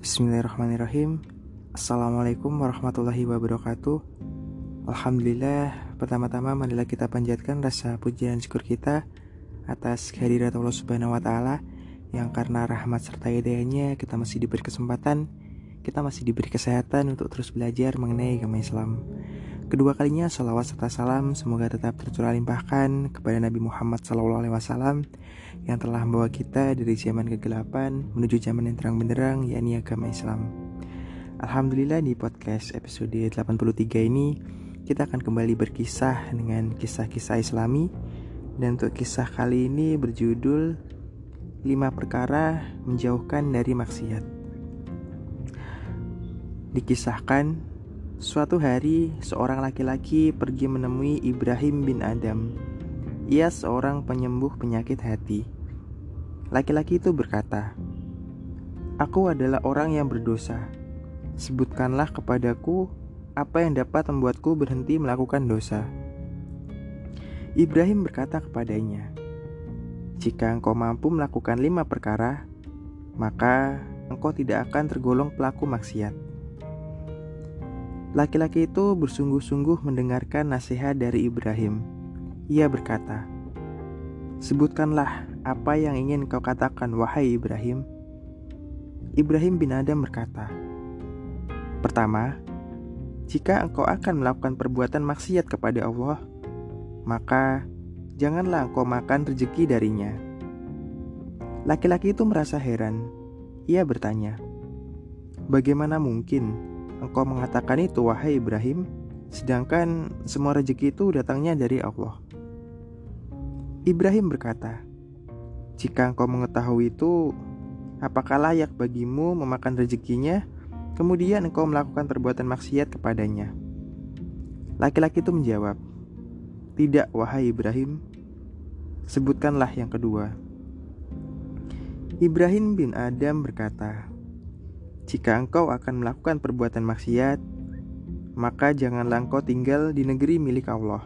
Bismillahirrahmanirrahim. Assalamualaikum warahmatullahi wabarakatuh. Alhamdulillah Pertama-tama marilah kita panjatkan rasa pujian dan syukur kita Atas kehadirat Allah subhanahu wa ta'ala Yang karena rahmat serta hidayahnya Kita masih diberi kesempatan Kita masih diberi kesehatan untuk terus belajar mengenai agama Islam Kedua kalinya salawat serta salam semoga tetap tercurah limpahkan kepada Nabi Muhammad SAW yang telah membawa kita dari zaman kegelapan menuju zaman yang terang benderang yakni agama Islam. Alhamdulillah di podcast episode 83 ini kita akan kembali berkisah dengan kisah-kisah Islami dan untuk kisah kali ini berjudul 5 perkara menjauhkan dari maksiat. Dikisahkan Suatu hari, seorang laki-laki pergi menemui Ibrahim bin Adam. Ia seorang penyembuh penyakit hati. Laki-laki itu berkata, "Aku adalah orang yang berdosa. Sebutkanlah kepadaku apa yang dapat membuatku berhenti melakukan dosa." Ibrahim berkata kepadanya, "Jika engkau mampu melakukan lima perkara, maka engkau tidak akan tergolong pelaku maksiat." Laki-laki itu bersungguh-sungguh mendengarkan nasihat dari Ibrahim. Ia berkata, "Sebutkanlah apa yang ingin kau katakan, wahai Ibrahim." Ibrahim bin Adam berkata, "Pertama, jika engkau akan melakukan perbuatan maksiat kepada Allah, maka janganlah engkau makan rezeki darinya." Laki-laki itu merasa heran. Ia bertanya, "Bagaimana mungkin?" Engkau mengatakan itu, wahai Ibrahim, sedangkan semua rezeki itu datangnya dari Allah. Ibrahim berkata, "Jika engkau mengetahui itu, apakah layak bagimu memakan rezekinya, kemudian engkau melakukan perbuatan maksiat kepadanya?" Laki-laki itu menjawab, "Tidak, wahai Ibrahim. Sebutkanlah yang kedua." Ibrahim bin Adam berkata, jika engkau akan melakukan perbuatan maksiat, maka janganlah engkau tinggal di negeri milik Allah.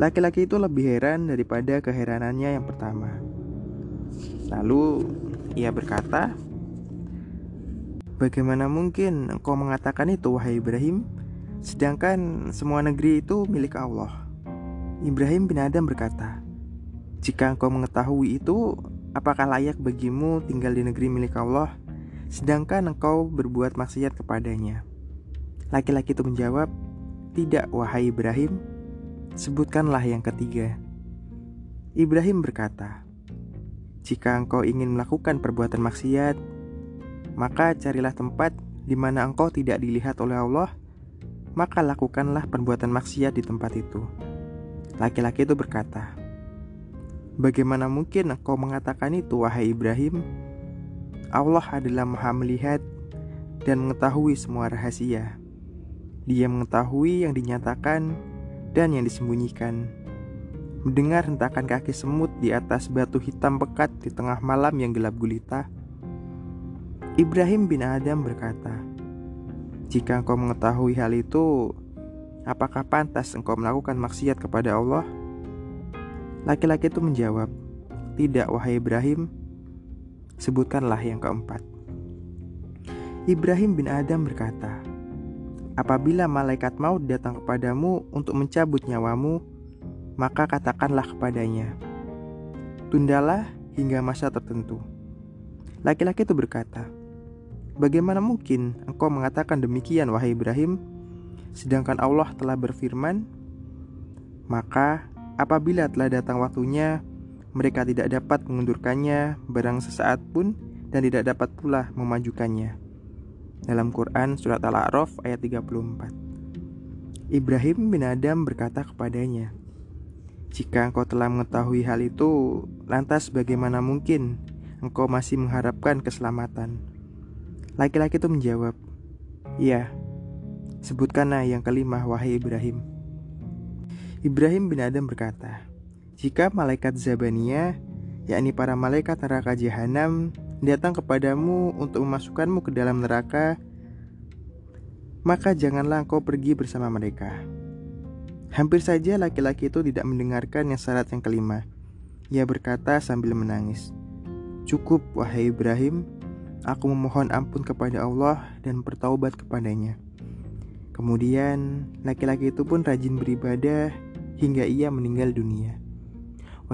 Laki-laki itu lebih heran daripada keheranannya yang pertama. Lalu ia berkata, Bagaimana mungkin engkau mengatakan itu, wahai Ibrahim, sedangkan semua negeri itu milik Allah? Ibrahim bin Adam berkata, Jika engkau mengetahui itu, apakah layak bagimu tinggal di negeri milik Allah? Sedangkan engkau berbuat maksiat kepadanya. Laki-laki itu menjawab, "Tidak, wahai Ibrahim, sebutkanlah yang ketiga." Ibrahim berkata, "Jika engkau ingin melakukan perbuatan maksiat, maka carilah tempat di mana engkau tidak dilihat oleh Allah, maka lakukanlah perbuatan maksiat di tempat itu." Laki-laki itu berkata, "Bagaimana mungkin engkau mengatakan itu, wahai Ibrahim?" Allah adalah Maha Melihat dan mengetahui semua rahasia. Dia mengetahui yang dinyatakan dan yang disembunyikan. Mendengar hentakan kaki semut di atas batu hitam pekat di tengah malam yang gelap gulita, Ibrahim bin Adam berkata, "Jika engkau mengetahui hal itu, apakah pantas engkau melakukan maksiat kepada Allah?" Laki-laki itu menjawab, "Tidak, wahai Ibrahim." Sebutkanlah yang keempat. Ibrahim bin Adam berkata, Apabila malaikat maut datang kepadamu untuk mencabut nyawamu, maka katakanlah kepadanya, Tundalah hingga masa tertentu. Laki-laki itu berkata, Bagaimana mungkin engkau mengatakan demikian, wahai Ibrahim, sedangkan Allah telah berfirman, Maka apabila telah datang waktunya, mereka tidak dapat mengundurkannya barang sesaat pun dan tidak dapat pula memajukannya. Dalam Quran surat Al-A'raf ayat 34. Ibrahim bin Adam berkata kepadanya, "Jika engkau telah mengetahui hal itu, lantas bagaimana mungkin engkau masih mengharapkan keselamatan?" Laki-laki itu menjawab, "Iya, sebutkanlah yang kelima wahai Ibrahim." Ibrahim bin Adam berkata, jika malaikat Zabania, yakni para malaikat neraka jahanam, datang kepadamu untuk memasukkanmu ke dalam neraka, maka janganlah engkau pergi bersama mereka. Hampir saja laki-laki itu tidak mendengarkan yang syarat yang kelima. Ia berkata sambil menangis, "Cukup, wahai Ibrahim, Aku memohon ampun kepada Allah dan bertaubat kepadanya. Kemudian, laki-laki itu pun rajin beribadah hingga ia meninggal dunia.